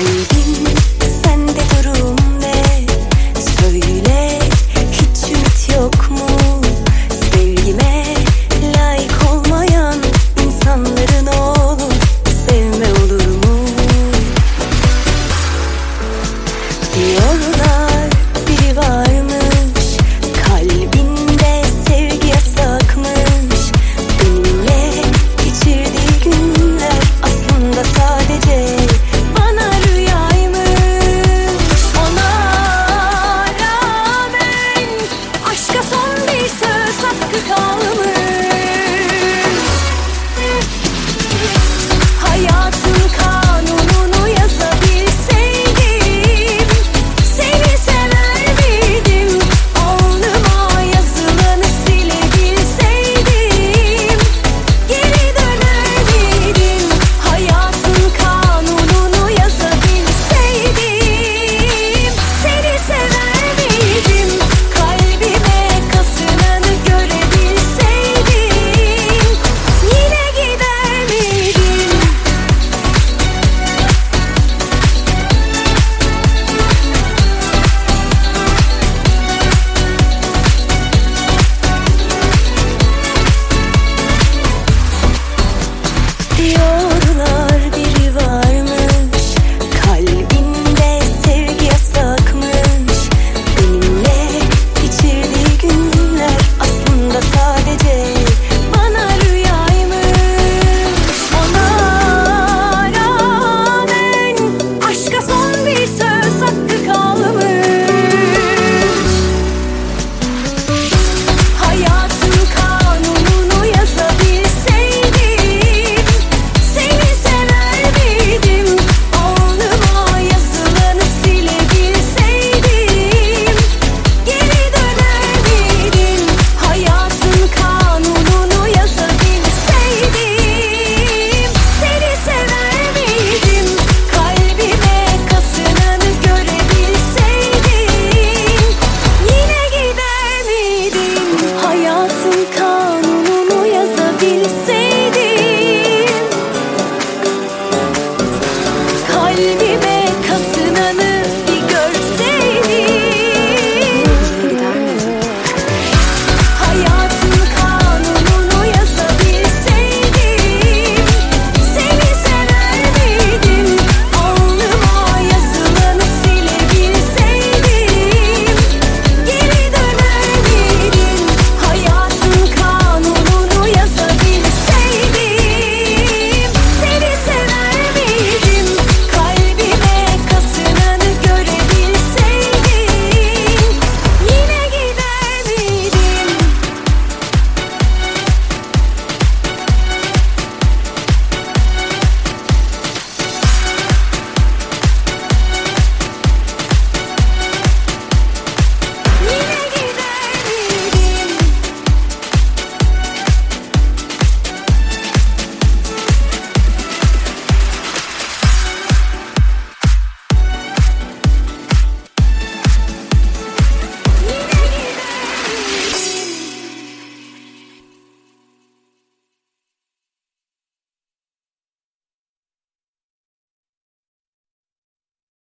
I